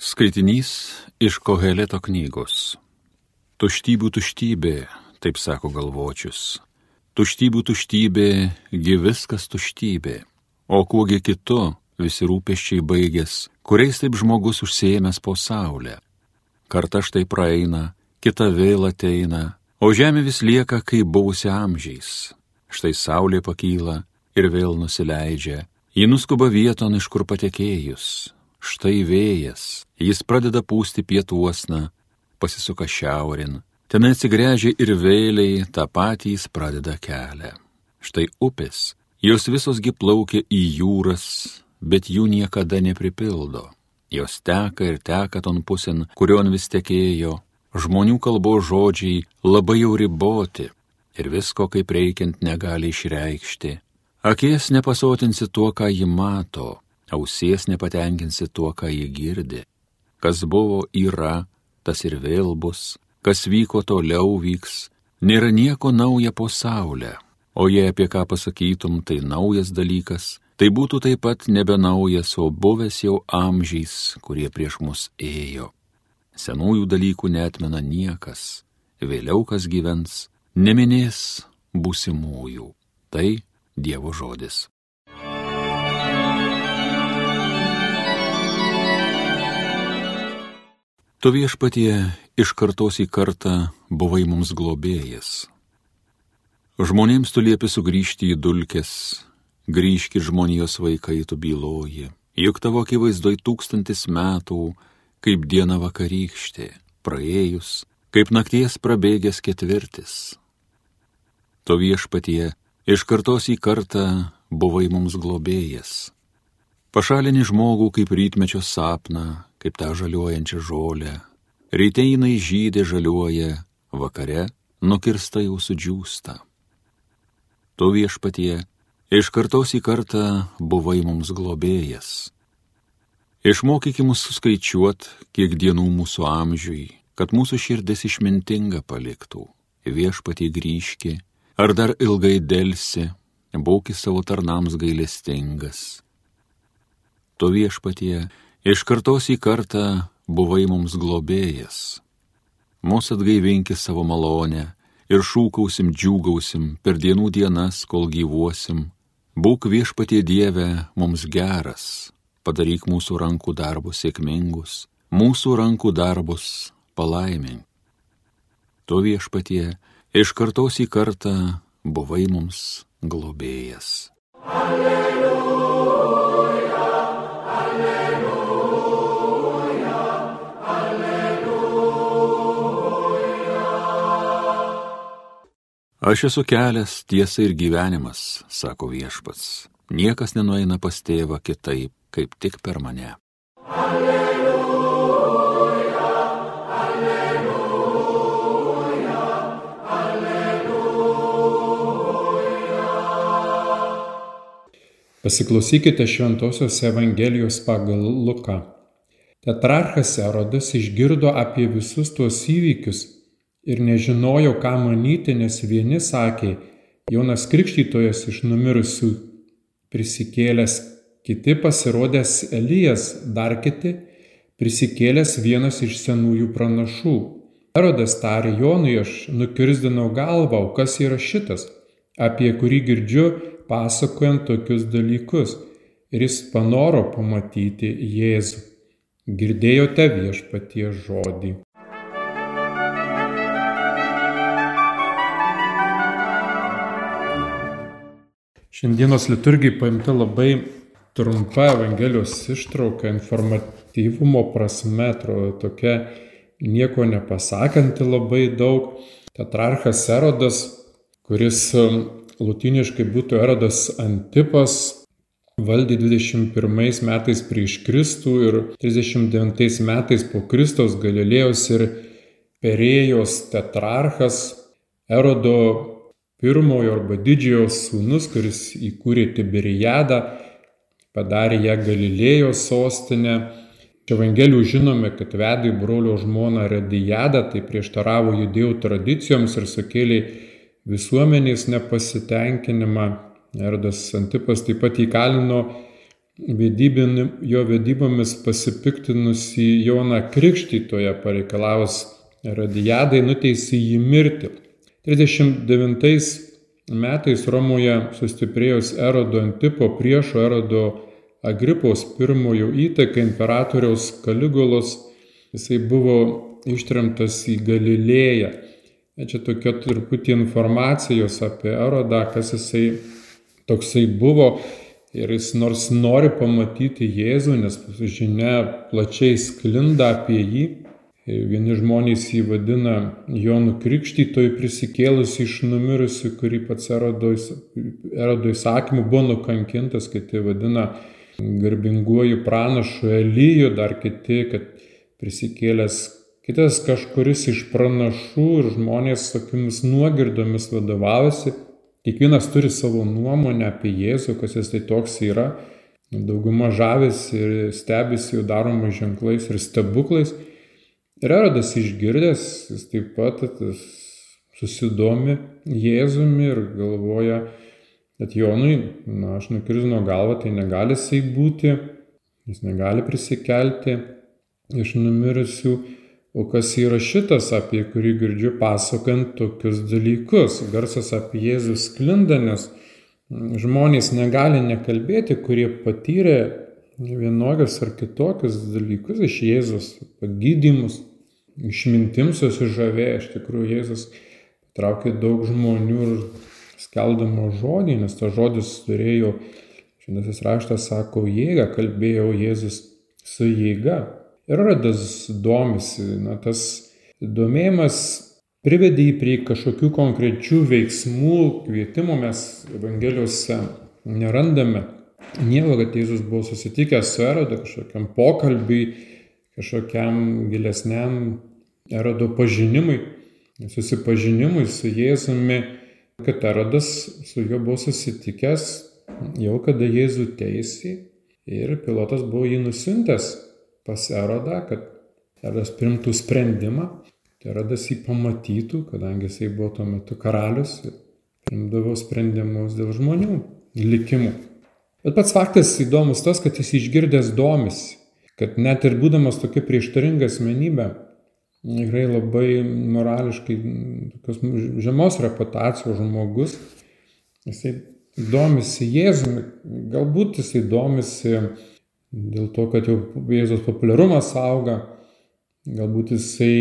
Skaitinys iš Koheleto knygos. Tuštybių tuštybė, taip sako galvočius. Tuštybių tuštybė, gi viskas tuštybė. O kuogi kitu, visi rūpeščiai baigės, kuriais taip žmogus užsėmęs po saulę. Karta štai praeina, kita vėl ateina, o žemė vis lieka kaip buvusi amžiais. Štai saulė pakyla ir vėl nusileidžia, ji nuskuba vieton, iš kur patekėjus Štai vėjas, jis pradeda pūsti pietuosna, pasisuka šiaurin, ten atsigręžia ir vėliai tą patį jis pradeda kelią. Štai upės, jos visosgi plaukia į jūras, bet jų niekada nepripildo. Jos teka ir teka ton pusin, kurion vis tekėjo, žmonių kalbo žodžiai labai jau riboti ir visko kaip reikiant negali išreikšti. Akies nepasotinsi tuo, ką ji mato, ausies nepatenkinsi tuo, ką jie girdi. Kas buvo yra, tas ir vėl bus, kas vyko toliau vyks, nėra nieko nauja po saulę. O jei apie ką pasakytum, tai naujas dalykas, tai būtų taip pat nebe naujas, o buvęs jau amžiais, kurie prieš mus ėjo. Senųjų dalykų netmena niekas, vėliau kas gyvens, neminės būsimųjų. Tai Dievo žodis. Tu viešpatie iš kartos į kartą buvai mums globėjas. Žmonėms tu liepi sugrįžti į dulkes, grįžki žmonijos vaikai tu byloji, juk tavo akivaizdoj tūkstantis metų, kaip diena vakarykštė, praėjus, kaip nakties prabėgęs ketvirtis. Tu viešpatie iš kartos į kartą buvai mums globėjas. Pašalini žmogų kaip rytmečio sapną, kaip tą žaliuojančią žolę. Ryte jinai žydė žaliuoja, vakare nukirsta jau sudžiūsta. Tu viešpatie, iš kartos į kartą buvai mums globėjas. Išmokyki mus suskaičiuot, kiek dienų mūsų amžiui, kad mūsų širdis išmintinga paliktų. Viešpatie grįžki, ar dar ilgai dėlsi, būki savo tarnams gailestingas. Tu viešpatie, Iš kartos į kartą buvai mums globėjas. Mūsų atgaivinki savo malonę ir šūkausim, džiūgausim per dienų dienas, kol gyvuosim. Būk viešpatie Dieve mums geras, padaryk mūsų rankų darbus sėkmingus, mūsų rankų darbus palaimink. Tu viešpatie iš kartos į kartą buvai mums globėjas. Alleluja. Aš esu kelias, tiesa ir gyvenimas, sako viešpats. Niekas nenueina pas tėvą kitaip, kaip tik per mane. Alleluja, alleluja, alleluja. Pasiklausykite Šventojios Evangelijos pagal Luką. Tetrarchas Erodas išgirdo apie visus tuos įvykius ir nežinojo, ką manyti, nes vieni sakė, Jonas Krikštytojas iš numirusių prisikėlęs, kiti pasirodęs Elijas, dar kiti prisikėlęs vienas iš senųjų pranašų. Erodas tarė Jonui, aš nukirzdinau galvą, o kas yra šitas, apie kurį girdžiu pasakojant tokius dalykus. Ir jis panoro pamatyti Jėzų. Girdėjote viešpatie žodį. Šiandienos liturgijai paimta labai trumpa Evangelijos ištrauka, informatyvumo prasme, atrodo tokia nieko nepasakanti labai daug. Tetrarchas Erodas, kuris um, latiniškai būtų Erodas Antipas, valdė 21 metais prieš Kristų ir 39 metais po Kristaus Galilėjos ir Perėjos tetrarchas Erodo pirmojo arba didžiojo sūnus, kuris įkūrė Tiberijadą, padarė ją Galilėjos sostinę. Iš Evangelijų žinome, kad vedė brolio žmoną Radijadą, tai prieštaravo judėjų tradicijoms ir sukėlė visuomenės nepasitenkinimą. Erdas Antipas taip pat įkalino vedybin, jo vedybomis pasipiktinusi Joną Krikštytoje pareikalavus Radijadai nuteisė jį mirti. 39 metais Romoje sustiprėjus Erodo Antipo priešo Erodo Agripos pirmojo įtaka imperatoriaus Kaligolos, jisai buvo ištremtas į Galilėją. Čia tokia truputį informacijos apie Erodą, kas jisai toksai buvo. Ir jis nors nori pamatyti Jėzų, nes žinia plačiai sklinda apie jį. Vieni žmonės jį vadina Jonu Krikštytojų prisikėlus iš numirusių, kurį pats erodo įsakymu buvo nukankintas, kiti vadina garbinguoju pranašu Elyju, dar kiti, kad prisikėlęs kitas kažkuris iš pranašų ir žmonės tokiamis nuogirdomis vadovavosi Kiekvienas turi savo nuomonę apie Jėzų, kas jis tai toks yra. Dauguma žavisi ir stebisi jų daromais ženklais ir stebuklais. Ir Erodas išgirdęs, jis taip pat susidomi Jėzumi ir galvoja, kad Jonui, na, aš nukirzino galvą, tai negali jisai būti, jis negali prisikelti iš numirusių O kas yra šitas, apie kurį girdžiu pasakant tokius dalykus? Garsas apie Jėzų sklinda, nes žmonės negali nekalbėti, kurie patyrė vienokius ar kitokius dalykus iš Jėzus, pagydymus, išmintim susižavėjo. Iš tikrųjų, Jėzus traukė daug žmonių ir skeldamo žodį, nes tas žodis turėjo, šiandienis raštas sako, jėga, kalbėjo Jėzus su jėga. Ir Rodas domisi, na, tas domėjimas privedė jį prie kažkokių konkrečių veiksmų, kvietimų mes Evangelijose nerandame. Nieko, kad Jėzus buvo susitikęs su Erodu kažkokiam pokalbiui, kažkokiam gilesniam Erodo pažinimui, susipažinimui su Jėzumi, kad Erodas su juo buvo susitikęs jau kada Jėzų teisė ir pilotas buvo jį nusintęs pas Erodą, kad Erodas primtų sprendimą, tai Erodas jį pamatytų, kadangi jisai buvo tuo metu karalius ir primdavo sprendimus dėl žmonių likimų. Bet pats faktas įdomus tas, kad jis išgirdęs domisi, kad net ir būdamas tokia prieštaringa asmenybė, tikrai labai morališkai žemos reputacijos žmogus, jisai domisi Jėzumi, galbūt jisai domisi dėl to, kad jau Jėzos populiarumas auga, galbūt jisai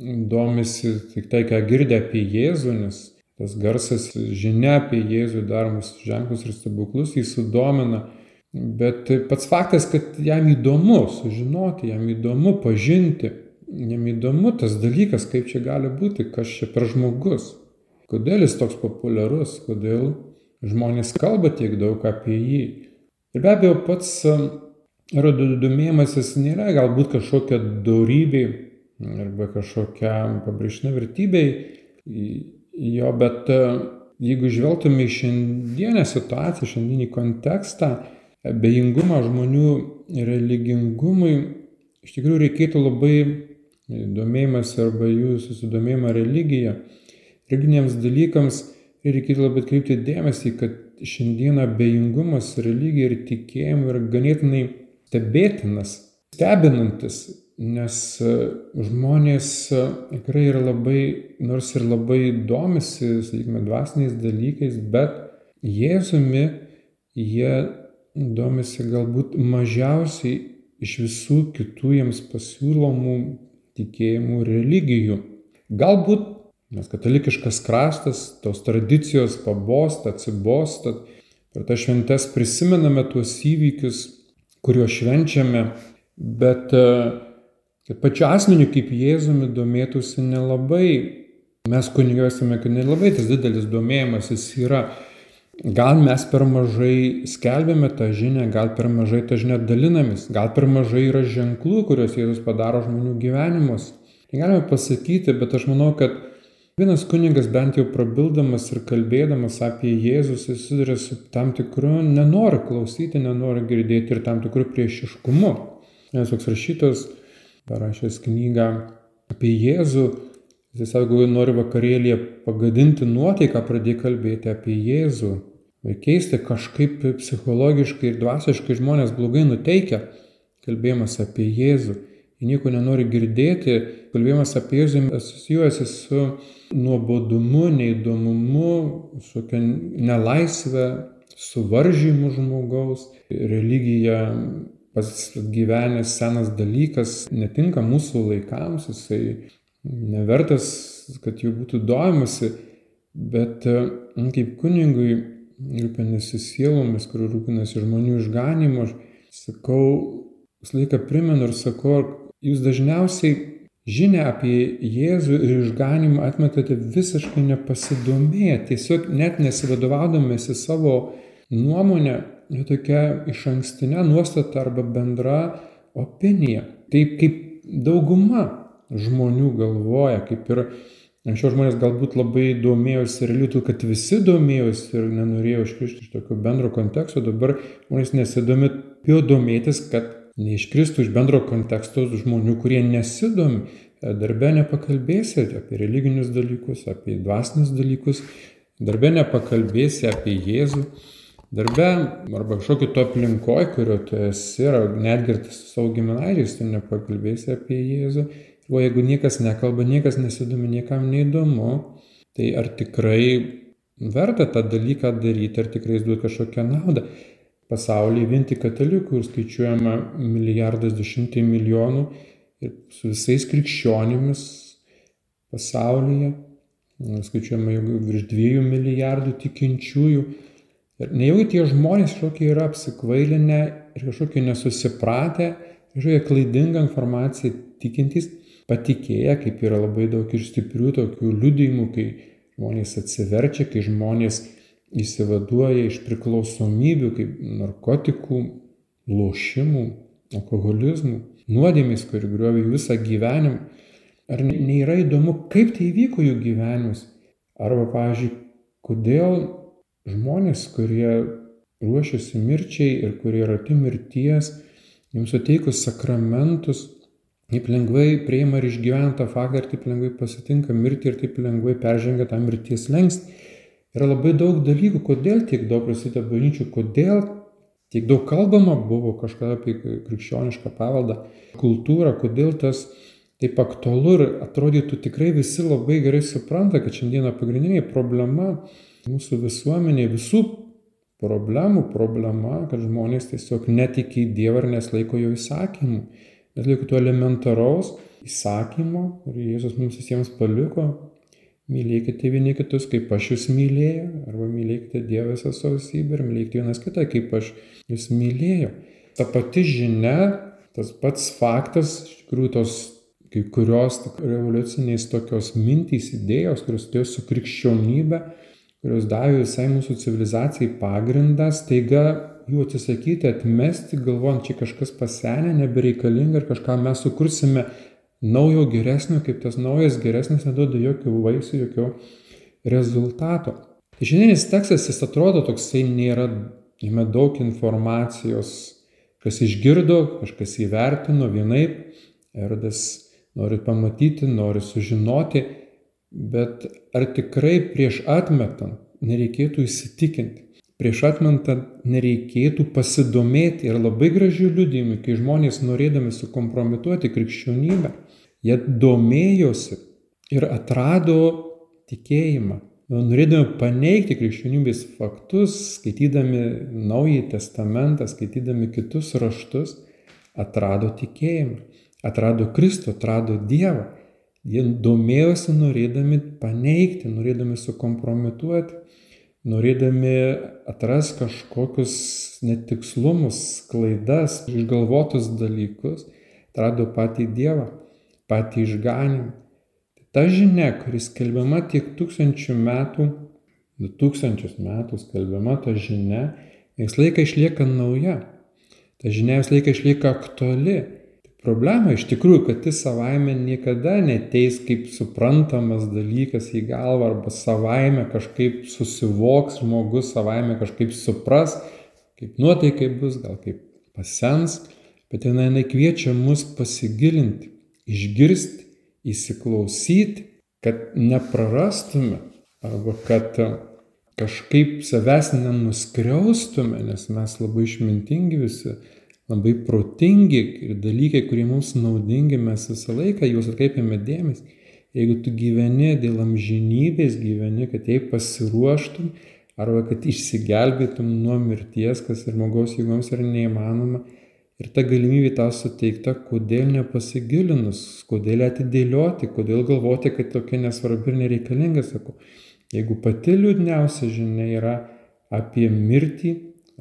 domisi tik tai, ką girdė apie Jėzų, nes tas garsas žinia apie Jėzų daromus ženklus ir stebuklus jį sudomina. Bet pats faktas, kad jam įdomu sužinoti, jam įdomu pažinti, jam įdomu tas dalykas, kaip čia gali būti, kas čia per žmogus, kodėl jis toks populiarus, kodėl žmonės kalba tiek daug apie jį. Ir be abejo, pats erodo domėjimasis nėra galbūt kažkokia daurybė arba kažkokia pabrėžtina vertybė jo, bet e, jeigu žvelgtume į šiandienę situaciją, šiandienį kontekstą, abejingumą žmonių religingumui, iš tikrųjų reikėtų labai domėjimas arba jų susidomėjimą religiją, religiniams dalykams reikėtų labai atkreipti dėmesį, kad šiandieną abejingumas religija ir tikėjimu yra ganėtinai stebėtinas, stebinantis, nes e, žmonės e, tikrai yra labai, nors ir labai domisi, sakykime, dvasiniais dalykais, bet Jėzumi jie domisi galbūt mažiausiai iš visų kitų jiems pasiūlomų tikėjimų religijų. Galbūt Mes katalikiškas kraštas, tos tradicijos pabosta, atsibosta, per tas šventes prisimename tuos įvykius, kuriuos švenčiame, bet e, kad pačiu asmeniu kaip Jėzumi domėtųsi nelabai. Mes kunigiuosime, kad nelabai tas didelis domėjimasis yra. Gal mes per mažai skelbėme tą žinią, gal per mažai tą žinią dalinamės, gal per mažai yra ženklų, kuriuos Jėzus padaro žmonių gyvenimus. Negalime pasakyti, bet aš manau, kad Vienas kunigas bent jau prabildamas ir kalbėdamas apie Jėzus susiduria su tam tikru nenori klausyti, nenori girdėti ir tam tikru priešiškumu. Vienas toks rašytas, parašęs knygą apie Jėzų, jis sako, nori vakarėlėje pagadinti nuotaiką, pradėjo kalbėti apie Jėzų. Keista, kažkaip psichologiškai ir dvasiškai žmonės blogai nuteikia kalbėjimas apie Jėzų. Jie nieko nenori girdėti, kalbėjimas apie Jėzų asocijuojasi su nuobodumu, neįdomumu, su nelaisvė, suvaržymu žmogaus. Religija pats gyvenęs senas dalykas netinka mūsų laikams, jisai nevertas, kad jų būtų domisi, bet kaip kunigui rūpinasi sielomis, kur rūpinasi žmonių išganimu. Aš sakau, visą laiką primenu ir sakau, jūs dažniausiai žinę apie Jėzų ir išganimą atmetate visiškai nepasidomėję, tiesiog net nesivadovaudamėsi savo nuomonę, tokia iš ankstinė nuostata arba bendra opinija. Taip kaip dauguma žmonių galvoja, kaip ir Anksčiau žmonės galbūt labai domėjosi ir liūtų, kad visi domėjosi ir nenorėjo iškrišti iš tokio bendro konteksto, dabar žmonės nesidomi, jo domėtis, kad neiškristų iš bendro konteksto žmonių, kurie nesidomi. Darbe nepakalbėsi apie religinius dalykus, apie dvasinius dalykus, darbe nepakalbėsi apie Jėzų, darbe arba kažkokio to aplinkoje, kurio tu esi, ar netgi ir su savo giminaičiais, tu nepakalbėsi apie Jėzų O jeigu niekas nekalba, niekas nesidomi, niekam neįdomu, tai ar tikrai verta tą dalyką daryti, ar tikrai jis duoda kažkokią naudą. Pasaulyje vien tik katalikų ir skaičiuojama milijardas du šimtai milijonų ir su visais krikščionimis pasaulyje, skaičiuojama jau virš dviejų milijardų tikinčiųjų. Ir nejaugi tie žmonės kažkokie yra apsikvailinę ir kažkokie nesusipratę, kažkokie klaidingą informaciją tikintys, patikėję, kaip yra labai daug ir stiprių tokių liudijimų, kai žmonės atsiverčia, kai žmonės įsivaduoja iš priklausomybių, kaip narkotikų, lošimų, alkoholizmų, nuodėmės, kuri griovė visą gyvenimą. Ar nėra įdomu, kaip tai įvyko jų gyvenimus? Arba, pavyzdžiui, kodėl žmonės, kurie ruošiasi mirčiai ir kurie yra arti mirties, jiems suteikus sakramentus, Taip lengvai prieima ir išgyvena tą faktą ir taip lengvai pasitinka mirtį ir taip lengvai peržengia tą mirties lengstį. Yra labai daug dalykų, kodėl tiek daug prasideda bažnyčių, kodėl tiek daug kalbama buvo kažkada apie krikščionišką paveldą, kultūrą, kodėl tas taip aktualu ir atrodytų tikrai visi labai gerai supranta, kad šiandieną pagrindinė problema mūsų visuomenėje visų problemų problema, kad žmonės tiesiog netiki Dievą ir neslaiko jo įsakymų atliko to elementaraus įsakymo, kurį Jėzus mums visiems paliko. Mylėkite vieni kitus, kaip aš jūs mylėjau, arba mylėkite Dievą visą savo sybę ir mylėkite vienas kitą, kaip aš jūs mylėjau. Ta pati žinia, tas pats faktas, iš tikrųjų tos kai kurios revoliuciniais tokios mintys, idėjos, kurios atėjo su krikščionybė, kurios davė visai mūsų civilizacijai pagrindą, staiga jų atsisakyti, atmesti, galvojant, čia kažkas pasenę, nebereikalinga ir kažką mes sukursime naujo geresnio, kaip tas naujas geresnis neduoda jokių vaisių, jokio rezultato. Tai šiandienis tekstas jis atrodo toksai nėra, jame daug informacijos, kas išgirdo, kažkas įvertino vienaip, erodas nori pamatyti, nori sužinoti, bet ar tikrai prieš atmetant nereikėtų įsitikinti, prieš atmentant nereikėtų pasidomėti ir labai gražių liudijimų, kai žmonės norėdami sukompromituoti krikščionybę, jie domėjosi ir atrado tikėjimą. Norėdami paneigti krikščionybės faktus, skaitydami Naująjį Testamentą, skaitydami kitus raštus, atrado tikėjimą, atrado Kristų, atrado Dievą. Jie domėjosi norėdami paneigti, norėdami sukompromituoti norėdami atras kažkokius netikslumus, klaidas, išgalvotus dalykus, atrado patį Dievą, patį išganimą. Ta žinia, kuris skelbiama tiek tūkstančių metų, du tūkstančius metų skelbiama ta žinia, visą laiką išlieka nauja. Ta žinia visą laiką išlieka aktuali. Problema iš tikrųjų, kad jis savaime niekada neteis kaip suprantamas dalykas į galvą arba savaime kažkaip susivoks žmogus, savaime kažkaip supras, kaip nuotaikai bus, gal kaip pasens, bet jinai nekviečia mus pasigilinti, išgirsti, įsiklausyti, kad neprarastume arba kad, kažkaip savęs nenuskriaustume, nes mes labai išmintingi visi, labai protingi ir dalykai, kurie mums naudingi, mes visą laiką juos atkreipiame dėmesį. Jeigu tu gyveni dėl amžinybės, gyveni, kad jei pasiruoštum, arba kad išsigelbėtum nuo mirties, kas ir žmogaus jėgoms yra neįmanoma, Ir ta galimybė tau suteikta, kodėl nepasigilinus, kodėl atidėlioti, kodėl galvoti, kad tokia nesvarbi ir nereikalinga, sakau. Jeigu pati liūdniausia žinia yra apie mirtį,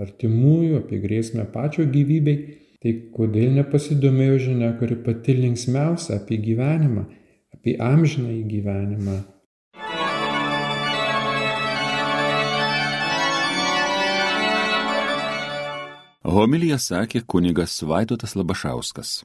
artimųjų, apie grėsmę pačio gyvybei, tai kodėl nepasidomėjo žinia, kuri pati linksmiausia apie gyvenimą, apie amžiną į gyvenimą, Homilija sakė kunigas Vaidotas Labašauskas.